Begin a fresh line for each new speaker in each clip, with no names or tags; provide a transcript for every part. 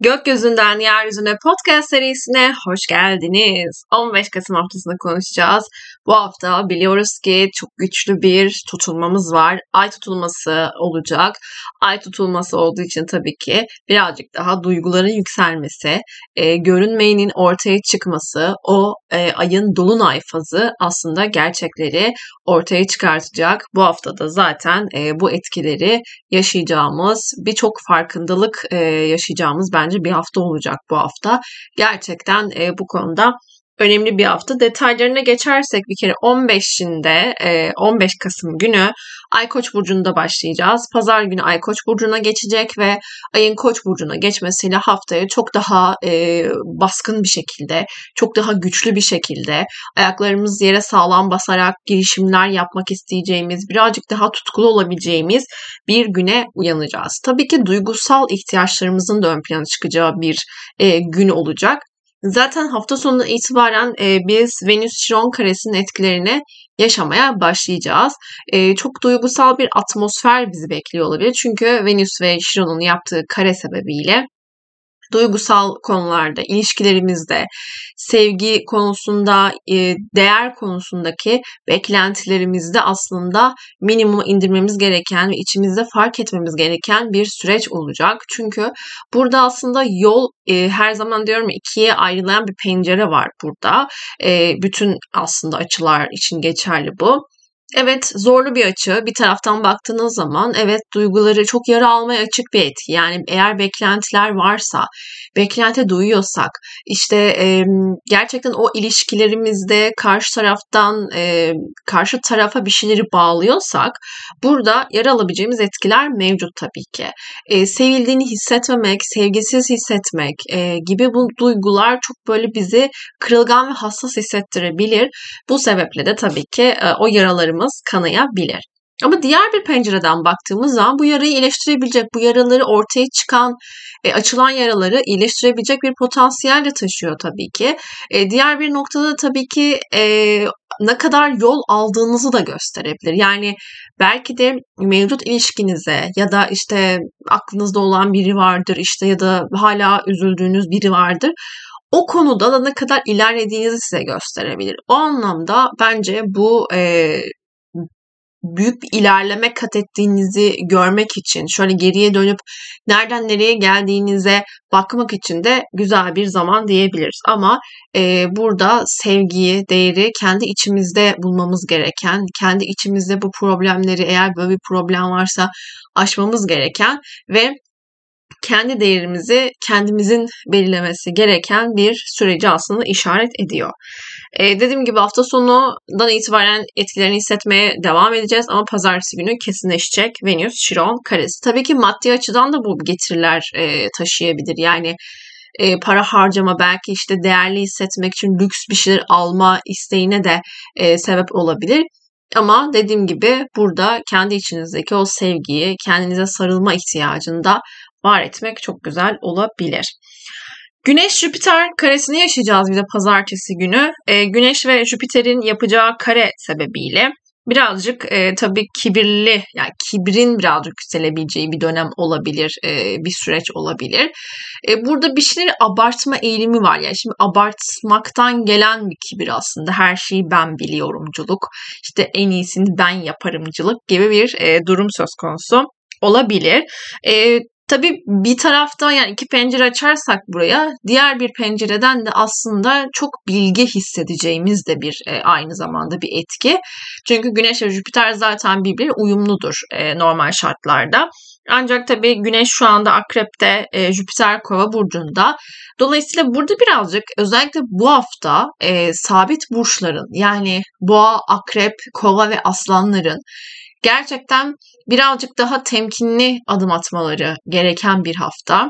Gökyüzünden Yeryüzüne podcast serisine hoş geldiniz. 15 Kasım haftasını konuşacağız. Bu hafta biliyoruz ki çok güçlü bir tutulmamız var. Ay tutulması olacak. Ay tutulması olduğu için tabii ki birazcık daha duyguların yükselmesi, e, görünmeyenin ortaya çıkması, o e, ayın dolunay fazı aslında gerçekleri ortaya çıkartacak. Bu haftada zaten e, bu etkileri yaşayacağımız, birçok farkındalık e, yaşayacağımız bence bir hafta olacak bu hafta. Gerçekten e, bu konuda önemli bir hafta. Detaylarına geçersek bir kere 15'inde 15 Kasım günü Ay Koç burcunda başlayacağız. Pazar günü Ay Koç burcuna geçecek ve ayın Koç burcuna geçmesiyle haftaya çok daha e, baskın bir şekilde, çok daha güçlü bir şekilde ayaklarımız yere sağlam basarak girişimler yapmak isteyeceğimiz, birazcık daha tutkulu olabileceğimiz bir güne uyanacağız. Tabii ki duygusal ihtiyaçlarımızın da ön plana çıkacağı bir e, gün olacak. Zaten hafta sonu itibaren e, biz Venüs-Şiron karesinin etkilerini yaşamaya başlayacağız. E, çok duygusal bir atmosfer bizi bekliyor olabilir. Çünkü Venüs ve Şiron'un yaptığı kare sebebiyle duygusal konularda, ilişkilerimizde, sevgi konusunda, e, değer konusundaki beklentilerimizde aslında minimuma indirmemiz gereken ve içimizde fark etmemiz gereken bir süreç olacak. Çünkü burada aslında yol e, her zaman diyorum ikiye ayrılan bir pencere var burada. E, bütün aslında açılar için geçerli bu. Evet zorlu bir açı. Bir taraftan baktığınız zaman evet duyguları çok yara almaya açık bir etki. Yani eğer beklentiler varsa, beklenti duyuyorsak, işte e, gerçekten o ilişkilerimizde karşı taraftan e, karşı tarafa bir şeyleri bağlıyorsak burada yara alabileceğimiz etkiler mevcut tabii ki. E, sevildiğini hissetmemek, sevgisiz hissetmek e, gibi bu duygular çok böyle bizi kırılgan ve hassas hissettirebilir. Bu sebeple de tabii ki e, o yaralarımız yaralarımız kanayabilir. Ama diğer bir pencereden baktığımız zaman bu yarayı iyileştirebilecek, bu yaraları ortaya çıkan, e, açılan yaraları iyileştirebilecek bir potansiyel de taşıyor tabii ki. E, diğer bir noktada da tabii ki e, ne kadar yol aldığınızı da gösterebilir. Yani belki de mevcut ilişkinize ya da işte aklınızda olan biri vardır işte ya da hala üzüldüğünüz biri vardır o konuda da ne kadar ilerlediğinizi size gösterebilir. O anlamda bence bu e, büyük bir ilerleme kat ettiğinizi görmek için, şöyle geriye dönüp nereden nereye geldiğinize bakmak için de güzel bir zaman diyebiliriz. Ama e, burada sevgiyi, değeri kendi içimizde bulmamız gereken, kendi içimizde bu problemleri eğer böyle bir problem varsa aşmamız gereken ve kendi değerimizi kendimizin belirlemesi gereken bir süreci aslında işaret ediyor. Ee, dediğim gibi hafta sonundan itibaren etkilerini hissetmeye devam edeceğiz ama pazartesi günü kesinleşecek Venüs, Şiron karesi. Tabii ki maddi açıdan da bu getiriler e, taşıyabilir. Yani e, para harcama belki işte değerli hissetmek için lüks bir şeyler alma isteğine de e, sebep olabilir. Ama dediğim gibi burada kendi içinizdeki o sevgiyi, kendinize sarılma ihtiyacını da var etmek çok güzel olabilir. Güneş Jüpiter karesini yaşayacağız bir de pazartesi günü. E, Güneş ve Jüpiter'in yapacağı kare sebebiyle birazcık e, tabii kibirli yani kibrin birazcık yükselebileceği bir dönem olabilir, e, bir süreç olabilir. E, burada bir şeyleri abartma eğilimi var. Yani şimdi abartmaktan gelen bir kibir aslında. Her şeyi ben biliyorumculuk, işte en iyisini ben yaparımcılık gibi bir e, durum söz konusu olabilir. E, Tabii bir tarafta yani iki pencere açarsak buraya diğer bir pencereden de aslında çok bilgi hissedeceğimiz de bir e, aynı zamanda bir etki. Çünkü Güneş ve Jüpiter zaten birbiri uyumludur e, normal şartlarda. Ancak tabii Güneş şu anda Akrep'te, e, Jüpiter Kova burcunda. Dolayısıyla burada birazcık özellikle bu hafta e, sabit burçların yani Boğa, Akrep, Kova ve Aslanların gerçekten birazcık daha temkinli adım atmaları gereken bir hafta.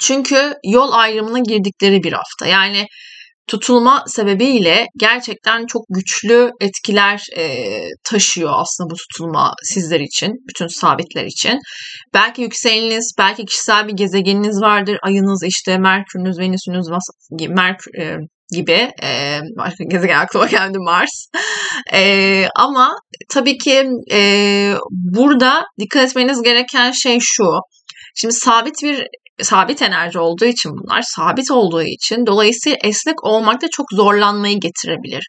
Çünkü yol ayrımına girdikleri bir hafta. Yani tutulma sebebiyle gerçekten çok güçlü etkiler e, taşıyor aslında bu tutulma sizler için, bütün sabitler için. Belki yükseleniniz, belki kişisel bir gezegeniniz vardır. Ayınız işte Merkür'ünüz, Venüs'ünüz, Merkür, e, gibi e, gezegen aklıma geldi Mars. E, ama tabii ki e, burada dikkat etmeniz gereken şey şu. Şimdi sabit bir sabit enerji olduğu için bunlar sabit olduğu için dolayısıyla esnek olmakta çok zorlanmayı getirebilir.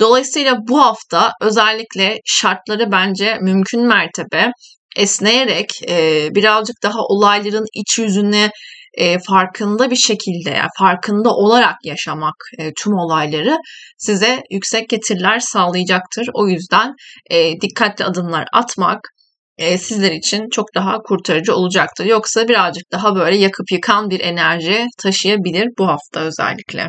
Dolayısıyla bu hafta özellikle şartları bence mümkün mertebe esneyerek e, birazcık daha olayların iç yüzüne e, farkında bir şekilde, yani farkında olarak yaşamak e, tüm olayları size yüksek getiriler sağlayacaktır. O yüzden e, dikkatli adımlar atmak, e, sizler için çok daha kurtarıcı olacaktır. Yoksa birazcık daha böyle yakıp yıkan bir enerji taşıyabilir bu hafta özellikle.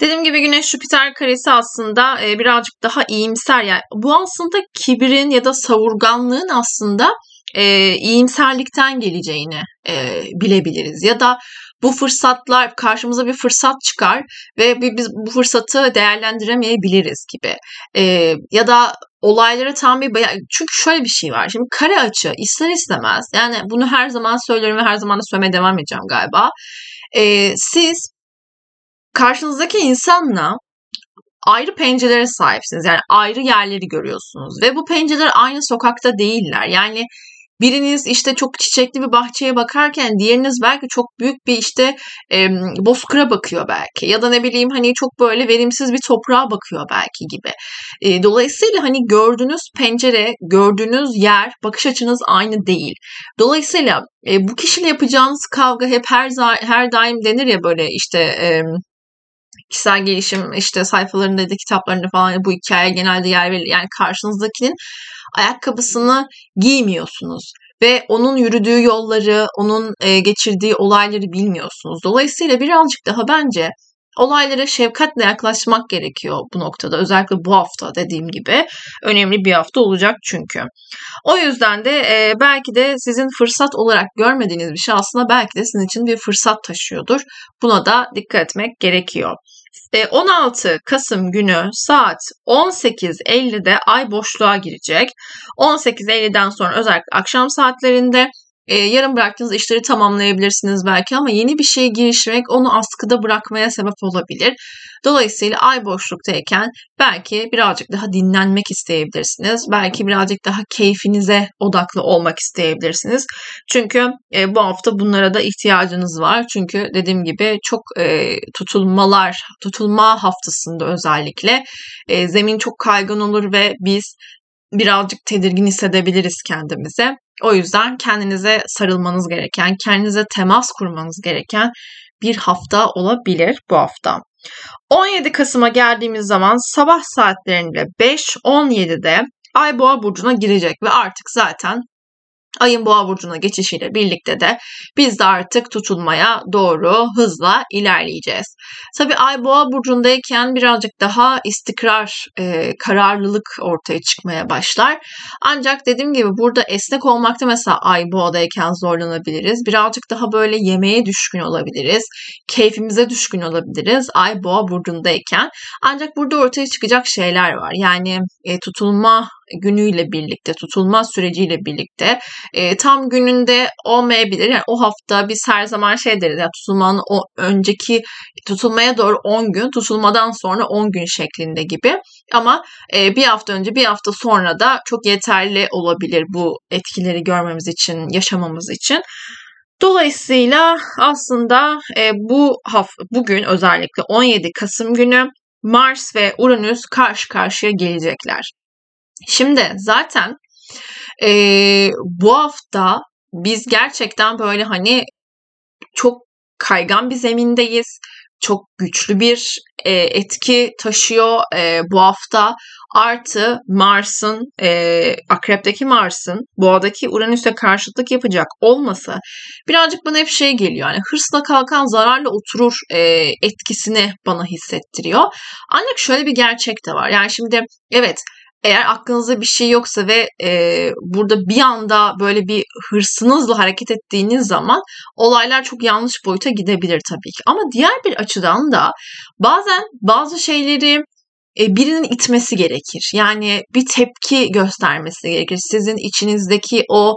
Dediğim gibi Güneş Jüpiter karesi aslında e, birazcık daha iyimser. Yani bu aslında kibirin ya da savurganlığın aslında e, iyimserlikten geleceğini e, bilebiliriz. Ya da bu fırsatlar karşımıza bir fırsat çıkar ve biz bu fırsatı değerlendiremeyebiliriz gibi. E, ya da olaylara tam bir çünkü şöyle bir şey var. Şimdi kare açı ister istemez yani bunu her zaman söylüyorum ve her zaman da söylemeye devam edeceğim galiba. E, siz karşınızdaki insanla ayrı pencerelere sahipsiniz. Yani ayrı yerleri görüyorsunuz ve bu pencereler aynı sokakta değiller. Yani Biriniz işte çok çiçekli bir bahçeye bakarken diğeriniz belki çok büyük bir işte e, bozkıra bakıyor belki ya da ne bileyim hani çok böyle verimsiz bir toprağa bakıyor belki gibi. E, dolayısıyla hani gördüğünüz pencere, gördüğünüz yer, bakış açınız aynı değil. Dolayısıyla e, bu kişiyle yapacağınız kavga hep her her daim denir ya böyle işte e, kişisel gelişim işte sayfalarında da kitaplarında falan bu hikaye genelde yer verilir. Yani karşınızdakinin ayakkabısını giymiyorsunuz ve onun yürüdüğü yolları, onun e, geçirdiği olayları bilmiyorsunuz. Dolayısıyla birazcık daha bence olaylara şefkatle yaklaşmak gerekiyor bu noktada. Özellikle bu hafta dediğim gibi önemli bir hafta olacak çünkü. O yüzden de e, belki de sizin fırsat olarak görmediğiniz bir şey aslında belki de sizin için bir fırsat taşıyordur. Buna da dikkat etmek gerekiyor. 16 e, Kasım günü saat 18.50'de ay boşluğa girecek. 18.50'den sonra özellikle akşam saatlerinde e, yarım bıraktığınız işleri tamamlayabilirsiniz belki ama yeni bir şeye girişmek onu askıda bırakmaya sebep olabilir. Dolayısıyla ay boşluktayken belki birazcık daha dinlenmek isteyebilirsiniz. Belki birazcık daha keyfinize odaklı olmak isteyebilirsiniz. Çünkü e, bu hafta bunlara da ihtiyacınız var. Çünkü dediğim gibi çok e, tutulmalar, tutulma haftasında özellikle e, zemin çok kaygan olur ve biz birazcık tedirgin hissedebiliriz kendimize. O yüzden kendinize sarılmanız gereken, kendinize temas kurmanız gereken bir hafta olabilir bu hafta. 17 Kasım'a geldiğimiz zaman sabah saatlerinde 5-17'de Ay Boğa burcuna girecek ve artık zaten Ayın boğa burcuna geçişiyle birlikte de biz de artık tutulmaya doğru hızla ilerleyeceğiz. Tabi ay boğa burcundayken birazcık daha istikrar, e, kararlılık ortaya çıkmaya başlar. Ancak dediğim gibi burada esnek olmakta mesela ay boğadayken zorlanabiliriz. Birazcık daha böyle yemeğe düşkün olabiliriz. Keyfimize düşkün olabiliriz ay boğa burcundayken. Ancak burada ortaya çıkacak şeyler var. Yani e, tutulma günüyle birlikte, tutulma süreciyle birlikte e, tam gününde olmayabilir. Yani o hafta biz her zaman şey deriz. Yani tutulmanın o önceki tutulmaya doğru 10 gün, tutulmadan sonra 10 gün şeklinde gibi. Ama e, bir hafta önce, bir hafta sonra da çok yeterli olabilir bu etkileri görmemiz için, yaşamamız için. Dolayısıyla aslında e, bu hafta, bugün özellikle 17 Kasım günü Mars ve Uranüs karşı karşıya gelecekler. Şimdi zaten e, bu hafta biz gerçekten böyle hani çok kaygan bir zemindeyiz. Çok güçlü bir e, etki taşıyor e, bu hafta. Artı Mars'ın, e, Akrep'teki Mars'ın Boğa'daki Uranüs'e karşıtlık yapacak olması birazcık bana hep şey geliyor. Yani hırsla kalkan zararla oturur e, etkisini bana hissettiriyor. Ancak şöyle bir gerçek de var. Yani şimdi evet eğer aklınızda bir şey yoksa ve e, burada bir anda böyle bir hırsınızla hareket ettiğiniz zaman olaylar çok yanlış boyuta gidebilir tabii ki. Ama diğer bir açıdan da bazen bazı şeyleri birinin itmesi gerekir. Yani bir tepki göstermesi gerekir. Sizin içinizdeki o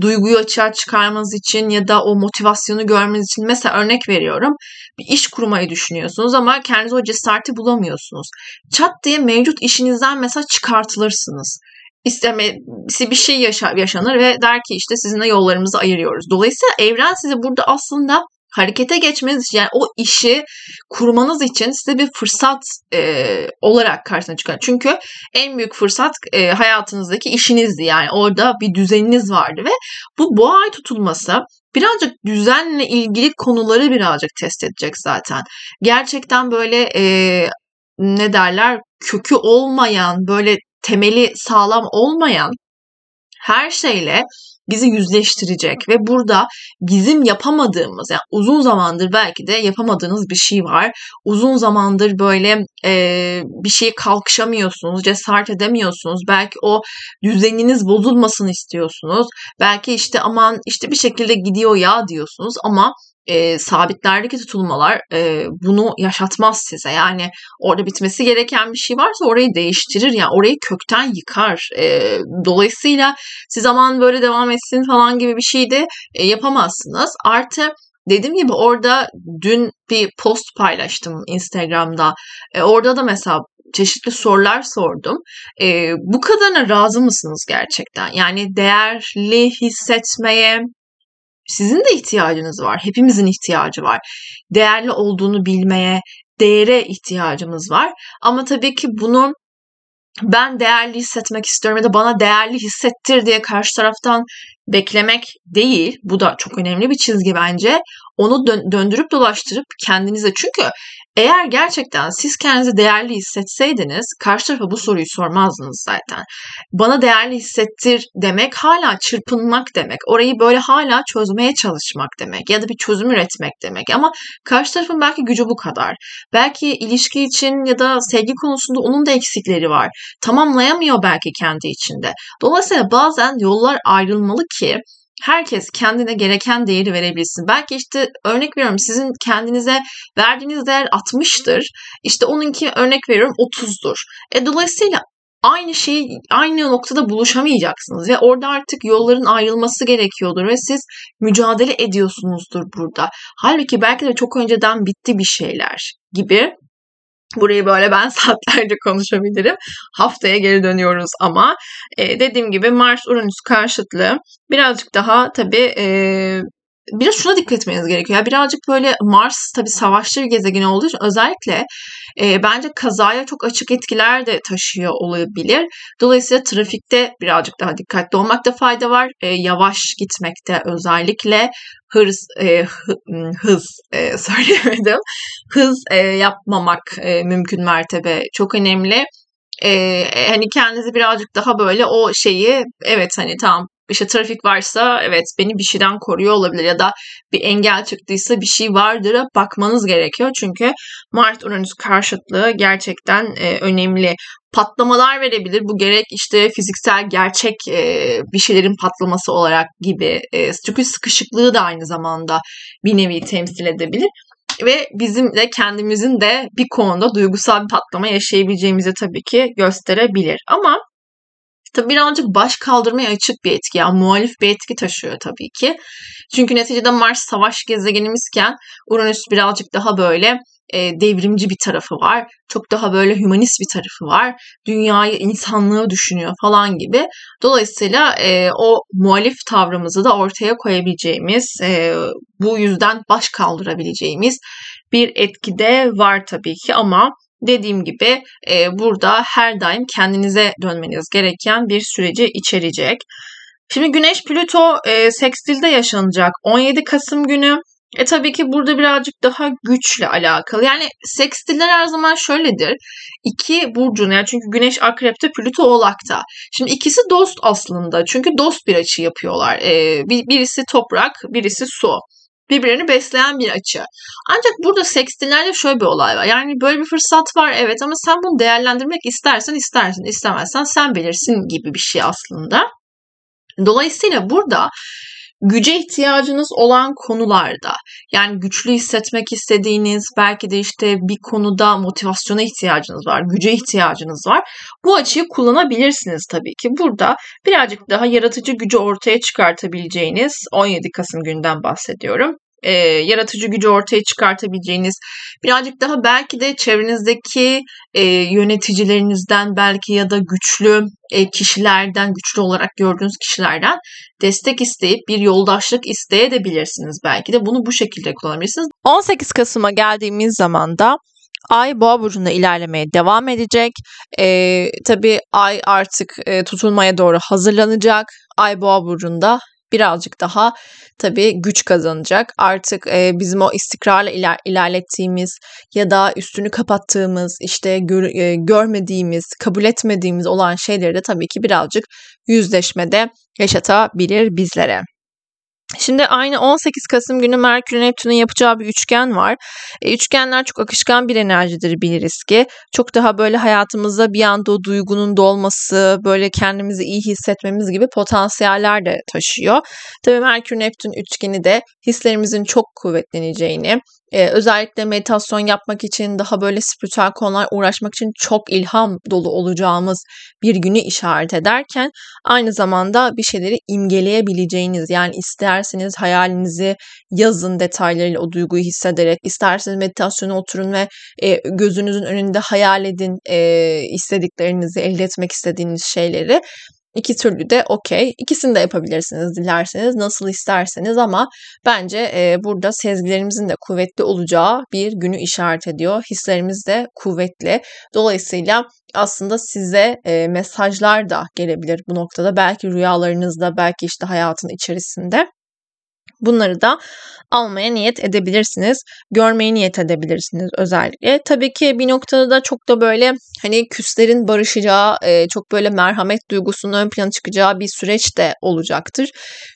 duyguyu açığa çıkarmanız için ya da o motivasyonu görmeniz için mesela örnek veriyorum bir iş kurmayı düşünüyorsunuz ama kendiniz o cesareti bulamıyorsunuz. Çat diye mevcut işinizden mesela çıkartılırsınız. istemesi bir şey yaşa, yaşanır ve der ki işte sizinle yollarımızı ayırıyoruz. Dolayısıyla evren size burada aslında harekete geçmeniz için yani o işi kurmanız için size bir fırsat e, olarak karşısına çıkar. Çünkü en büyük fırsat e, hayatınızdaki işinizdi yani orada bir düzeniniz vardı ve bu boğa ay tutulması birazcık düzenle ilgili konuları birazcık test edecek zaten. Gerçekten böyle e, ne derler kökü olmayan böyle temeli sağlam olmayan her şeyle bizi yüzleştirecek ve burada bizim yapamadığımız yani uzun zamandır belki de yapamadığınız bir şey var. Uzun zamandır böyle e, bir şeye kalkışamıyorsunuz, cesaret edemiyorsunuz. Belki o düzeniniz bozulmasını istiyorsunuz. Belki işte aman işte bir şekilde gidiyor ya diyorsunuz ama e, sabitlerdeki tutulmalar e, bunu yaşatmaz size. Yani orada bitmesi gereken bir şey varsa orayı değiştirir. Yani orayı kökten yıkar. E, dolayısıyla siz zaman böyle devam etsin falan gibi bir şey de e, yapamazsınız. Artı dediğim gibi orada dün bir post paylaştım Instagram'da. E, orada da mesela çeşitli sorular sordum. E, bu kadarına razı mısınız gerçekten? Yani değerli hissetmeye, sizin de ihtiyacınız var. Hepimizin ihtiyacı var. Değerli olduğunu bilmeye, değere ihtiyacımız var. Ama tabii ki bunu ben değerli hissetmek istiyorum ya da bana değerli hissettir diye karşı taraftan beklemek değil. Bu da çok önemli bir çizgi bence. Onu dö- döndürüp dolaştırıp kendinize çünkü eğer gerçekten siz kendinizi değerli hissetseydiniz karşı tarafa bu soruyu sormazdınız zaten. Bana değerli hissettir demek hala çırpınmak demek. Orayı böyle hala çözmeye çalışmak demek ya da bir çözüm üretmek demek. Ama karşı tarafın belki gücü bu kadar. Belki ilişki için ya da sevgi konusunda onun da eksikleri var. Tamamlayamıyor belki kendi içinde. Dolayısıyla bazen yollar ayrılmalı ki herkes kendine gereken değeri verebilsin. Belki işte örnek veriyorum sizin kendinize verdiğiniz değer 60'tır. İşte onunki örnek veriyorum 30'dur. E dolayısıyla aynı şey aynı noktada buluşamayacaksınız ve orada artık yolların ayrılması gerekiyordur ve siz mücadele ediyorsunuzdur burada. Halbuki belki de çok önceden bitti bir şeyler gibi Burayı böyle ben saatlerce konuşabilirim. Haftaya geri dönüyoruz ama e, dediğim gibi Mars-Uranüs karşıtlığı birazcık daha tabii e, biraz şuna dikkat etmeniz gerekiyor. Yani birazcık böyle Mars tabii savaşçı bir gezegen olduğu için özellikle e, bence kazaya çok açık etkiler de taşıyor olabilir. Dolayısıyla trafikte birazcık daha dikkatli olmakta fayda var. E, yavaş gitmekte özellikle hırs, e, hız e, söyleyemedim. Hız e, yapmamak e, mümkün mertebe çok önemli. E, hani kendinizi birazcık daha böyle o şeyi evet hani tamam işte trafik varsa evet beni bir şeyden koruyor olabilir ya da bir engel çıktıysa bir şey vardır bakmanız gerekiyor. Çünkü Mart Uranüs karşıtlığı gerçekten e, önemli. Patlamalar verebilir. Bu gerek işte fiziksel gerçek e, bir şeylerin patlaması olarak gibi. E, çünkü sıkışıklığı da aynı zamanda bir nevi temsil edebilir ve bizim de kendimizin de bir konuda duygusal bir patlama yaşayabileceğimizi tabii ki gösterebilir. Ama Tabii birazcık baş kaldırmaya açık bir etki. Yani muhalif bir etki taşıyor tabii ki. Çünkü neticede Mars savaş gezegenimizken Uranüs birazcık daha böyle e, devrimci bir tarafı var. Çok daha böyle hümanist bir tarafı var. Dünyayı, insanlığı düşünüyor falan gibi. Dolayısıyla e, o muhalif tavrımızı da ortaya koyabileceğimiz, e, bu yüzden baş kaldırabileceğimiz bir etki de var tabii ki ama dediğim gibi e, burada her daim kendinize dönmeniz gereken bir süreci içerecek. Şimdi Güneş Plüto e, sekstilde yaşanacak 17 Kasım günü. E tabii ki burada birazcık daha güçle alakalı. Yani sekstiller her zaman şöyledir. İki burcun yani çünkü Güneş Akrep'te, Plüto Oğlak'ta. Şimdi ikisi dost aslında. Çünkü dost bir açı yapıyorlar. Ee, birisi toprak, birisi su birbirlerini besleyen bir açı. Ancak burada sekstillerde şöyle bir olay var. Yani böyle bir fırsat var evet ama sen bunu değerlendirmek istersen istersin, istemezsen sen bilirsin gibi bir şey aslında. Dolayısıyla burada güce ihtiyacınız olan konularda yani güçlü hissetmek istediğiniz belki de işte bir konuda motivasyona ihtiyacınız var, güce ihtiyacınız var. Bu açıyı kullanabilirsiniz tabii ki. Burada birazcık daha yaratıcı gücü ortaya çıkartabileceğiniz 17 Kasım günden bahsediyorum. E, yaratıcı gücü ortaya çıkartabileceğiniz, birazcık daha belki de çevrenizdeki e, yöneticilerinizden belki ya da güçlü e, kişilerden, güçlü olarak gördüğünüz kişilerden destek isteyip bir yoldaşlık isteyebilirsiniz belki de. Bunu bu şekilde kullanabilirsiniz. 18 Kasım'a geldiğimiz zaman da Ay boğa burcunda ilerlemeye devam edecek. Ee, tabii ay artık e, tutulmaya doğru hazırlanacak. Ay boğa burcunda birazcık daha tabii güç kazanacak. Artık e, bizim o istikrarla iler, ilerlettiğimiz ya da üstünü kapattığımız, işte gör, e, görmediğimiz, kabul etmediğimiz olan şeyleri de tabii ki birazcık yüzleşmede yaşatabilir bizlere. Şimdi aynı 18 Kasım günü Merkür Neptün'ün yapacağı bir üçgen var. E, üçgenler çok akışkan bir enerjidir biliriz ki. Çok daha böyle hayatımızda bir anda o duygunun dolması, böyle kendimizi iyi hissetmemiz gibi potansiyeller de taşıyor. Tabii Merkür Neptün üçgeni de hislerimizin çok kuvvetleneceğini, ee, özellikle meditasyon yapmak için, daha böyle spiritüel konular uğraşmak için çok ilham dolu olacağımız bir günü işaret ederken aynı zamanda bir şeyleri imgeleyebileceğiniz yani isterseniz hayalinizi yazın detaylarıyla o duyguyu hissederek, isterseniz meditasyona oturun ve e, gözünüzün önünde hayal edin e, istediklerinizi, elde etmek istediğiniz şeyleri İki türlü de okey. İkisini de yapabilirsiniz dilerseniz, nasıl isterseniz ama bence e, burada sezgilerimizin de kuvvetli olacağı bir günü işaret ediyor. Hislerimiz de kuvvetli. Dolayısıyla aslında size e, mesajlar da gelebilir bu noktada. Belki rüyalarınızda, belki işte hayatın içerisinde. Bunları da almaya niyet edebilirsiniz. Görmeye niyet edebilirsiniz özellikle. Tabii ki bir noktada da çok da böyle hani küslerin barışacağı, e, çok böyle merhamet duygusunun ön plana çıkacağı bir süreç de olacaktır.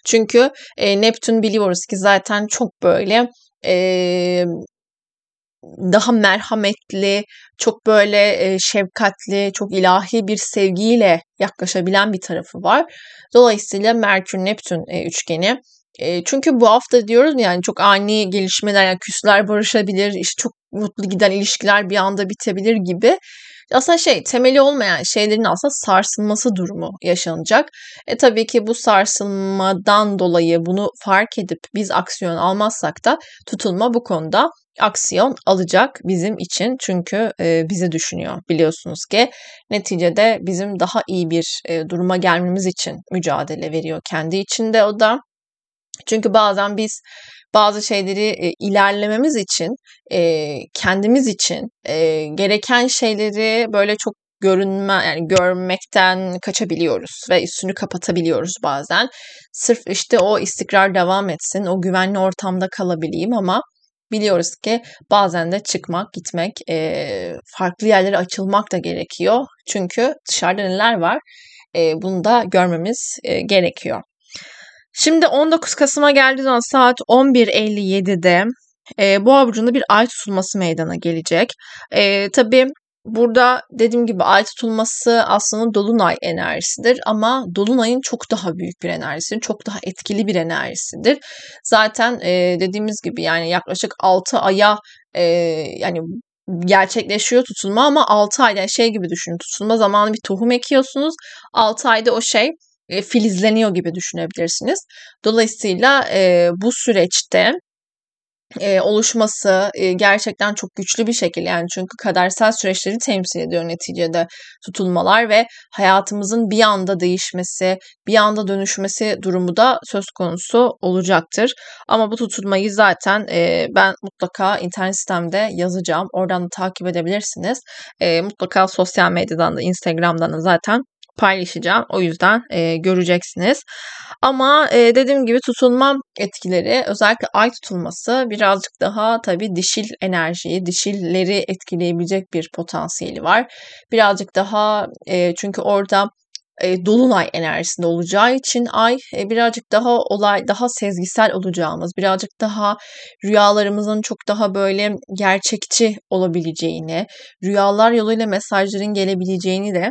Çünkü e, Neptün biliyoruz ki zaten çok böyle e, daha merhametli, çok böyle şefkatli, çok ilahi bir sevgiyle yaklaşabilen bir tarafı var. Dolayısıyla Merkür Neptün üçgeni e, çünkü bu hafta diyoruz yani çok ani gelişmeler yani küsler barışabilir, işte çok mutlu giden ilişkiler bir anda bitebilir gibi. Aslında şey temeli olmayan şeylerin aslında sarsılması durumu yaşanacak. E tabii ki bu sarsılmadan dolayı bunu fark edip biz aksiyon almazsak da tutulma bu konuda aksiyon alacak bizim için çünkü e, bizi düşünüyor biliyorsunuz ki neticede bizim daha iyi bir e, duruma gelmemiz için mücadele veriyor kendi içinde o da çünkü bazen biz bazı şeyleri e, ilerlememiz için, e, kendimiz için e, gereken şeyleri böyle çok görünme yani görmekten kaçabiliyoruz ve üstünü kapatabiliyoruz bazen. Sırf işte o istikrar devam etsin, o güvenli ortamda kalabileyim ama biliyoruz ki bazen de çıkmak, gitmek, e, farklı yerlere açılmak da gerekiyor. Çünkü dışarıda neler var e, bunu da görmemiz e, gerekiyor. Şimdi 19 Kasım'a geldiği zaman saat 11.57'de e, Boğa burcunda bir ay tutulması meydana gelecek. E, tabii burada dediğim gibi ay tutulması aslında dolunay enerjisidir ama dolunayın çok daha büyük bir enerjisidir. Çok daha etkili bir enerjisidir. Zaten e, dediğimiz gibi yani yaklaşık 6 aya e, yani gerçekleşiyor tutulma ama 6 ayda şey gibi düşünün. Tutulma zamanı bir tohum ekiyorsunuz. 6 ayda o şey e, filizleniyor gibi düşünebilirsiniz. Dolayısıyla e, bu süreçte e, oluşması e, gerçekten çok güçlü bir şekilde yani çünkü kadersel süreçleri temsil ediyor neticede tutulmalar ve hayatımızın bir anda değişmesi, bir anda dönüşmesi durumu da söz konusu olacaktır. Ama bu tutulmayı zaten e, ben mutlaka internet sitemde yazacağım. Oradan da takip edebilirsiniz. E, mutlaka sosyal medyadan da Instagram'dan da zaten paylaşacağım. O yüzden e, göreceksiniz. Ama e, dediğim gibi tutulma etkileri özellikle ay tutulması birazcık daha tabii dişil enerjiyi, dişilleri etkileyebilecek bir potansiyeli var. Birazcık daha e, çünkü orada e, dolunay enerjisinde olacağı için ay e, birazcık daha olay daha sezgisel olacağımız, birazcık daha rüyalarımızın çok daha böyle gerçekçi olabileceğini, rüyalar yoluyla mesajların gelebileceğini de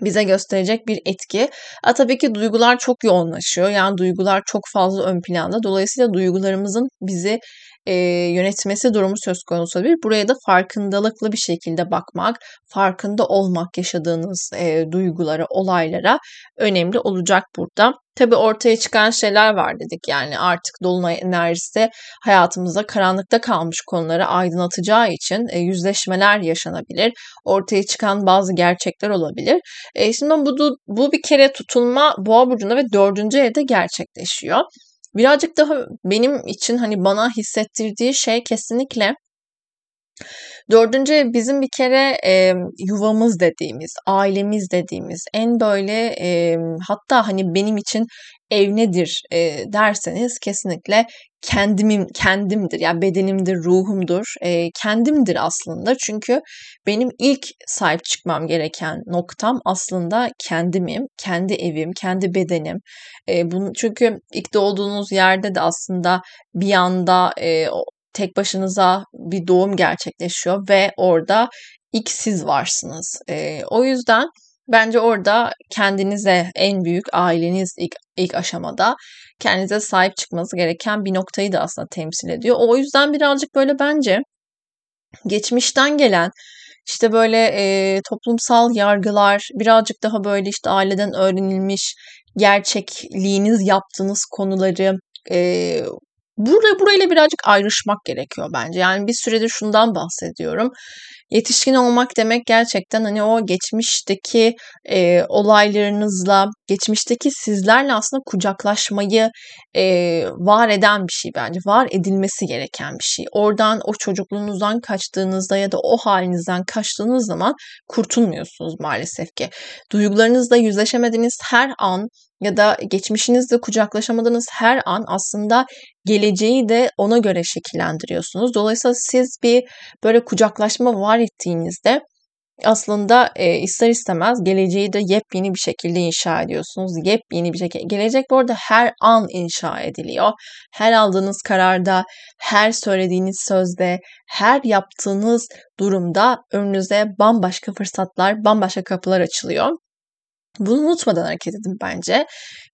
bize gösterecek bir etki. A, tabii ki duygular çok yoğunlaşıyor. Yani duygular çok fazla ön planda. Dolayısıyla duygularımızın bizi e, yönetmesi durumu söz konusu olabilir. Buraya da farkındalıklı bir şekilde bakmak, farkında olmak yaşadığınız e, duygulara, olaylara önemli olacak burada. Tabii ortaya çıkan şeyler var dedik yani artık dolunay enerjisi hayatımızda karanlıkta kalmış konuları aydınlatacağı için e, yüzleşmeler yaşanabilir. Ortaya çıkan bazı gerçekler olabilir. E, şimdi bu, bu bir kere tutulma boğa burcunda ve dördüncü evde gerçekleşiyor. Birazcık daha benim için hani bana hissettirdiği şey kesinlikle Dördüncü bizim bir kere e, yuvamız dediğimiz, ailemiz dediğimiz, en böyle e, hatta hani benim için ev nedir e, derseniz kesinlikle kendimim kendimdir. Yani bedenimdir, ruhumdur, e, kendimdir aslında. Çünkü benim ilk sahip çıkmam gereken noktam aslında kendimim, kendi evim, kendi bedenim. E, bunu çünkü ilk doğduğunuz yerde de aslında bir anda e, tek başınıza bir doğum gerçekleşiyor ve orada ilk siz varsınız. E, o yüzden bence orada kendinize en büyük aileniz ilk, ilk aşamada kendinize sahip çıkması gereken bir noktayı da aslında temsil ediyor. O yüzden birazcık böyle bence geçmişten gelen işte böyle e, toplumsal yargılar birazcık daha böyle işte aileden öğrenilmiş gerçekliğiniz yaptığınız konuları e, Burada burayla birazcık ayrışmak gerekiyor bence. Yani bir süredir şundan bahsediyorum. Yetişkin olmak demek gerçekten hani o geçmişteki e, olaylarınızla, geçmişteki sizlerle aslında kucaklaşmayı e, var eden bir şey bence. Var edilmesi gereken bir şey. Oradan o çocukluğunuzdan kaçtığınızda ya da o halinizden kaçtığınız zaman kurtulmuyorsunuz maalesef ki. Duygularınızla yüzleşemediğiniz her an ya da geçmişinizle kucaklaşamadığınız her an aslında geleceği de ona göre şekillendiriyorsunuz. Dolayısıyla siz bir böyle kucaklaşma var ettiğinizde aslında e, ister istemez geleceği de yepyeni bir şekilde inşa ediyorsunuz. Yepyeni bir şekilde. Gelecek bu arada her an inşa ediliyor. Her aldığınız kararda, her söylediğiniz sözde, her yaptığınız durumda önünüze bambaşka fırsatlar, bambaşka kapılar açılıyor. Bunu unutmadan hareket edin bence.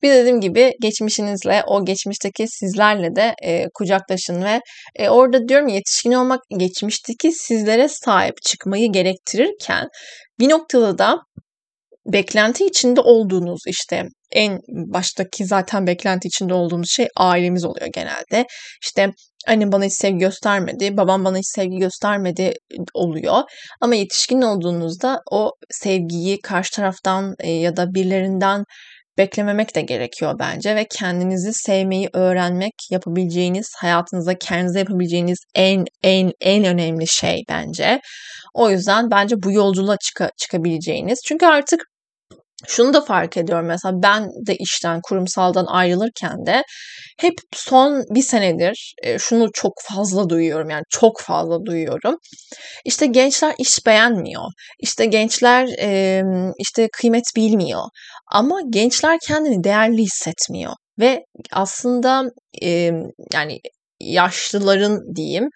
Bir dediğim gibi geçmişinizle, o geçmişteki sizlerle de e, kucaklaşın ve e, orada diyorum yetişkin olmak geçmişteki sizlere sahip çıkmayı gerektirirken bir noktada da beklenti içinde olduğunuz işte en baştaki zaten beklenti içinde olduğumuz şey ailemiz oluyor genelde. İşte annem bana hiç sevgi göstermedi, babam bana hiç sevgi göstermedi oluyor. Ama yetişkin olduğunuzda o sevgiyi karşı taraftan e, ya da birilerinden beklememek de gerekiyor bence ve kendinizi sevmeyi öğrenmek yapabileceğiniz, hayatınızda kendinize yapabileceğiniz en en en önemli şey bence. O yüzden bence bu yolculuğa çık çıkabileceğiniz. Çünkü artık şunu da fark ediyorum mesela ben de işten kurumsaldan ayrılırken de hep son bir senedir e, şunu çok fazla duyuyorum yani çok fazla duyuyorum. İşte gençler iş beğenmiyor. İşte gençler işte kıymet bilmiyor. Ama gençler kendini değerli hissetmiyor ve aslında yani yaşlıların diyeyim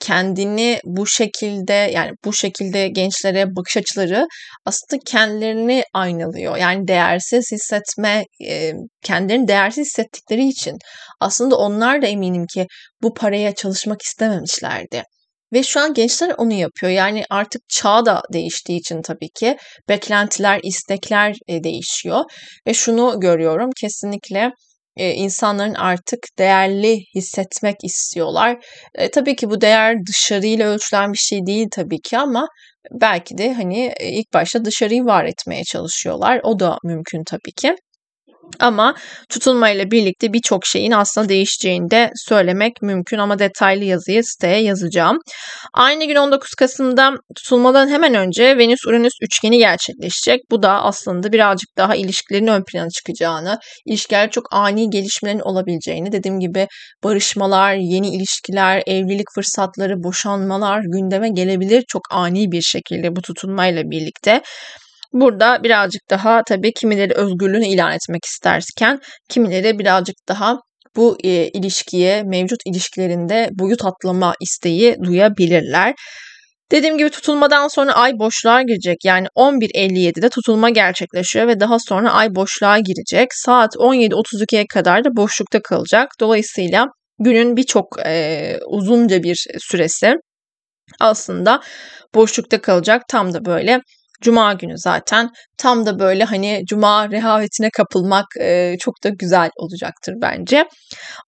kendini bu şekilde yani bu şekilde gençlere bakış açıları aslında kendilerini aynalıyor. Yani değersiz hissetme e, kendilerini değersiz hissettikleri için aslında onlar da eminim ki bu paraya çalışmak istememişlerdi. Ve şu an gençler onu yapıyor. Yani artık çağ da değiştiği için tabii ki beklentiler, istekler değişiyor. Ve şunu görüyorum kesinlikle e, insanların artık değerli hissetmek istiyorlar. E, tabii ki bu değer dışarıyla ölçülen bir şey değil tabii ki ama belki de hani e, ilk başta dışarıyı var etmeye çalışıyorlar. O da mümkün tabii ki. Ama tutulmayla birlikte birçok şeyin aslında değişeceğini de söylemek mümkün ama detaylı yazıyı siteye yazacağım. Aynı gün 19 Kasım'da tutulmadan hemen önce Venüs-Uranüs üçgeni gerçekleşecek. Bu da aslında birazcık daha ilişkilerin ön plana çıkacağını, ilişkiler çok ani gelişmelerin olabileceğini, dediğim gibi barışmalar, yeni ilişkiler, evlilik fırsatları, boşanmalar gündeme gelebilir çok ani bir şekilde bu tutulmayla birlikte. Burada birazcık daha tabii kimileri özgürlüğünü ilan etmek isterken kimileri birazcık daha bu e, ilişkiye, mevcut ilişkilerinde boyut atlama isteği duyabilirler. Dediğim gibi tutulmadan sonra ay boşluğa girecek. Yani 11.57'de tutulma gerçekleşiyor ve daha sonra ay boşluğa girecek. Saat 17.32'ye kadar da boşlukta kalacak. Dolayısıyla günün birçok e, uzunca bir süresi aslında boşlukta kalacak. Tam da böyle Cuma günü zaten tam da böyle hani Cuma rehavetine kapılmak e, çok da güzel olacaktır bence.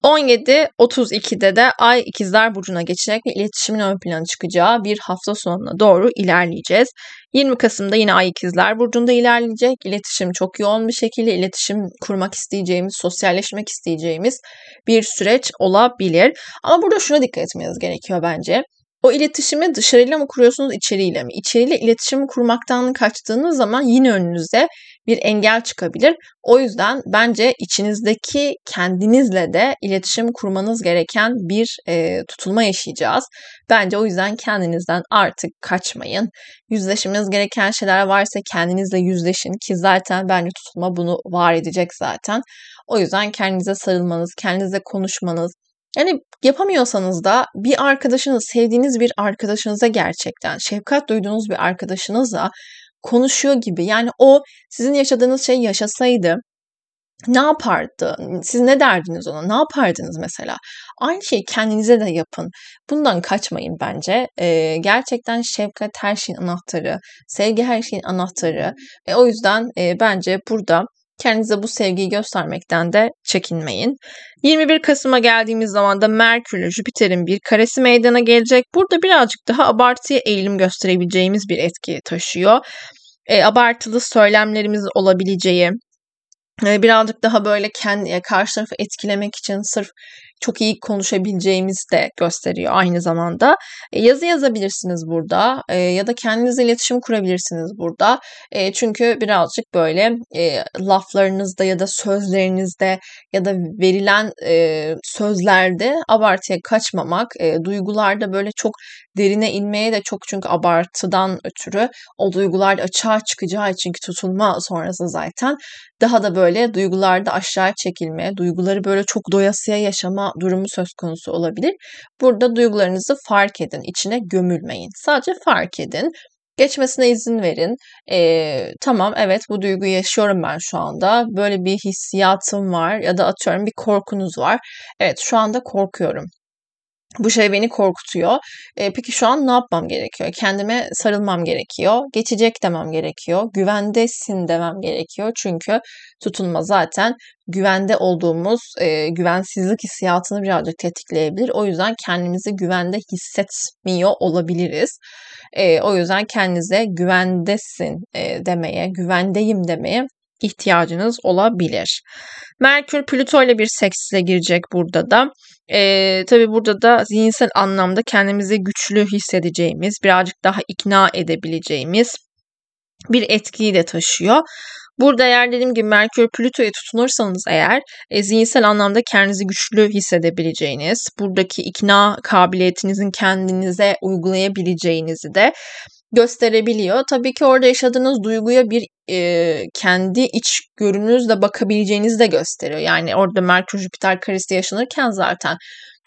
17.32'de de Ay ikizler Burcu'na geçecek ve iletişimin ön plana çıkacağı bir hafta sonuna doğru ilerleyeceğiz. 20 Kasım'da yine Ay ikizler Burcu'nda ilerleyecek. İletişim çok yoğun bir şekilde iletişim kurmak isteyeceğimiz, sosyalleşmek isteyeceğimiz bir süreç olabilir. Ama burada şuna dikkat etmeniz gerekiyor bence. O iletişimi dışarıyla mı kuruyorsunuz, içeriyle mi? İçeriyle iletişimi kurmaktan kaçtığınız zaman yine önünüze bir engel çıkabilir. O yüzden bence içinizdeki kendinizle de iletişim kurmanız gereken bir e, tutulma yaşayacağız. Bence o yüzden kendinizden artık kaçmayın. Yüzleşmeniz gereken şeyler varsa kendinizle yüzleşin ki zaten bence tutulma bunu var edecek zaten. O yüzden kendinize sarılmanız, kendinize konuşmanız, yani yapamıyorsanız da bir arkadaşınız, sevdiğiniz bir arkadaşınıza gerçekten şefkat duyduğunuz bir arkadaşınızla konuşuyor gibi. Yani o sizin yaşadığınız şey yaşasaydı ne yapardı? Siz ne derdiniz ona? Ne yapardınız mesela? Aynı şeyi kendinize de yapın. Bundan kaçmayın bence. Ee, gerçekten şefkat her şeyin anahtarı. Sevgi her şeyin anahtarı. E, o yüzden e, bence burada Kendinize bu sevgiyi göstermekten de çekinmeyin. 21 Kasım'a geldiğimiz zaman da Merkür ile Jüpiter'in bir karesi meydana gelecek. Burada birazcık daha abartıya eğilim gösterebileceğimiz bir etki taşıyor. E, abartılı söylemlerimiz olabileceği, e, birazcık daha böyle kendi karşı tarafı etkilemek için sırf çok iyi konuşabileceğimiz de gösteriyor aynı zamanda. E, yazı yazabilirsiniz burada e, ya da kendinizle iletişim kurabilirsiniz burada. E, çünkü birazcık böyle laflarınızda ya da sözlerinizde ya da verilen sözlerde abartıya kaçmamak, duygularda böyle çok derine inmeye de çok çünkü abartıdan ötürü o duygular açığa çıkacağı için tutulma sonrası zaten daha da böyle duygularda aşağı çekilme, duyguları böyle çok doyasıya yaşama durumu söz konusu olabilir. Burada duygularınızı fark edin, içine gömülmeyin. Sadece fark edin. Geçmesine izin verin. Ee, tamam evet bu duyguyu yaşıyorum ben şu anda. Böyle bir hissiyatım var ya da atıyorum bir korkunuz var. Evet şu anda korkuyorum bu şey beni korkutuyor. E, peki şu an ne yapmam gerekiyor? Kendime sarılmam gerekiyor. Geçecek demem gerekiyor. Güvendesin demem gerekiyor. Çünkü tutunma zaten güvende olduğumuz e, güvensizlik hissiyatını birazcık tetikleyebilir. O yüzden kendimizi güvende hissetmiyor olabiliriz. E, o yüzden kendinize güvendesin e, demeye, güvendeyim demeye ihtiyacınız olabilir. Merkür Plüto ile bir seksle girecek burada da. Ee, tabii burada da zihinsel anlamda kendimizi güçlü hissedeceğimiz, birazcık daha ikna edebileceğimiz bir etkiyi de taşıyor. Burada eğer dediğim gibi Merkür Plüto'ya tutunursanız eğer e, zihinsel anlamda kendinizi güçlü hissedebileceğiniz, buradaki ikna kabiliyetinizin kendinize uygulayabileceğinizi de gösterebiliyor. Tabii ki orada yaşadığınız duyguya bir e, kendi iç görünüzle bakabileceğinizi de gösteriyor. Yani orada Merkür Jüpiter karesi yaşanırken zaten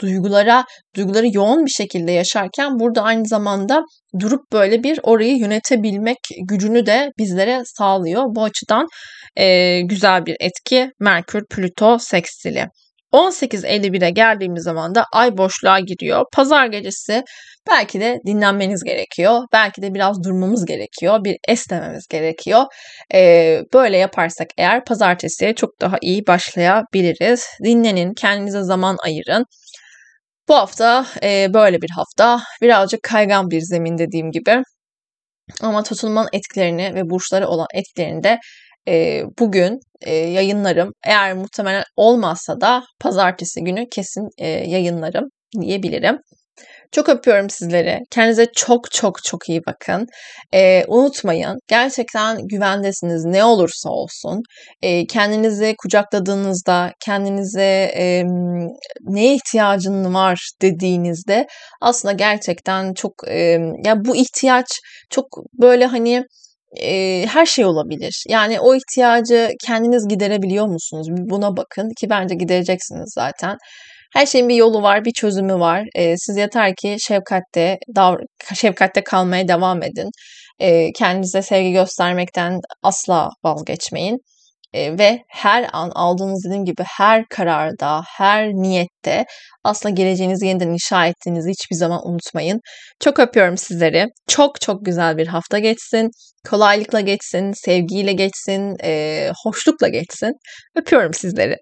duygulara duyguları yoğun bir şekilde yaşarken burada aynı zamanda durup böyle bir orayı yönetebilmek gücünü de bizlere sağlıyor. Bu açıdan e, güzel bir etki Merkür Plüto sekstili. 18.51'e geldiğimiz zaman da ay boşluğa giriyor. Pazar gecesi belki de dinlenmeniz gerekiyor. Belki de biraz durmamız gerekiyor. Bir esnememiz gerekiyor. Ee, böyle yaparsak eğer pazartesiye çok daha iyi başlayabiliriz. Dinlenin, kendinize zaman ayırın. Bu hafta e, böyle bir hafta. Birazcık kaygan bir zemin dediğim gibi. Ama tutulmanın etkilerini ve burçları olan etkilerini de e, bugün e, yayınlarım. Eğer muhtemelen olmazsa da pazartesi günü kesin e, yayınlarım diyebilirim. Çok öpüyorum sizleri. Kendinize çok çok çok iyi bakın. Ee, unutmayın gerçekten güvendesiniz ne olursa olsun. Ee, kendinizi kucakladığınızda, kendinize e, neye ihtiyacın var dediğinizde aslında gerçekten çok e, ya bu ihtiyaç çok böyle hani e, her şey olabilir. Yani o ihtiyacı kendiniz giderebiliyor musunuz? Buna bakın ki bence gidereceksiniz zaten. Her şeyin bir yolu var, bir çözümü var. E, siz yeter ki şefkatte, davr- şefkatte kalmaya devam edin. E, kendinize sevgi göstermekten asla vazgeçmeyin. E, ve her an aldığınız dediğim gibi her kararda, her niyette aslında geleceğinizi yeniden inşa ettiğinizi hiçbir zaman unutmayın. Çok öpüyorum sizleri. Çok çok güzel bir hafta geçsin. Kolaylıkla geçsin, sevgiyle geçsin, e, hoşlukla geçsin. Öpüyorum sizleri.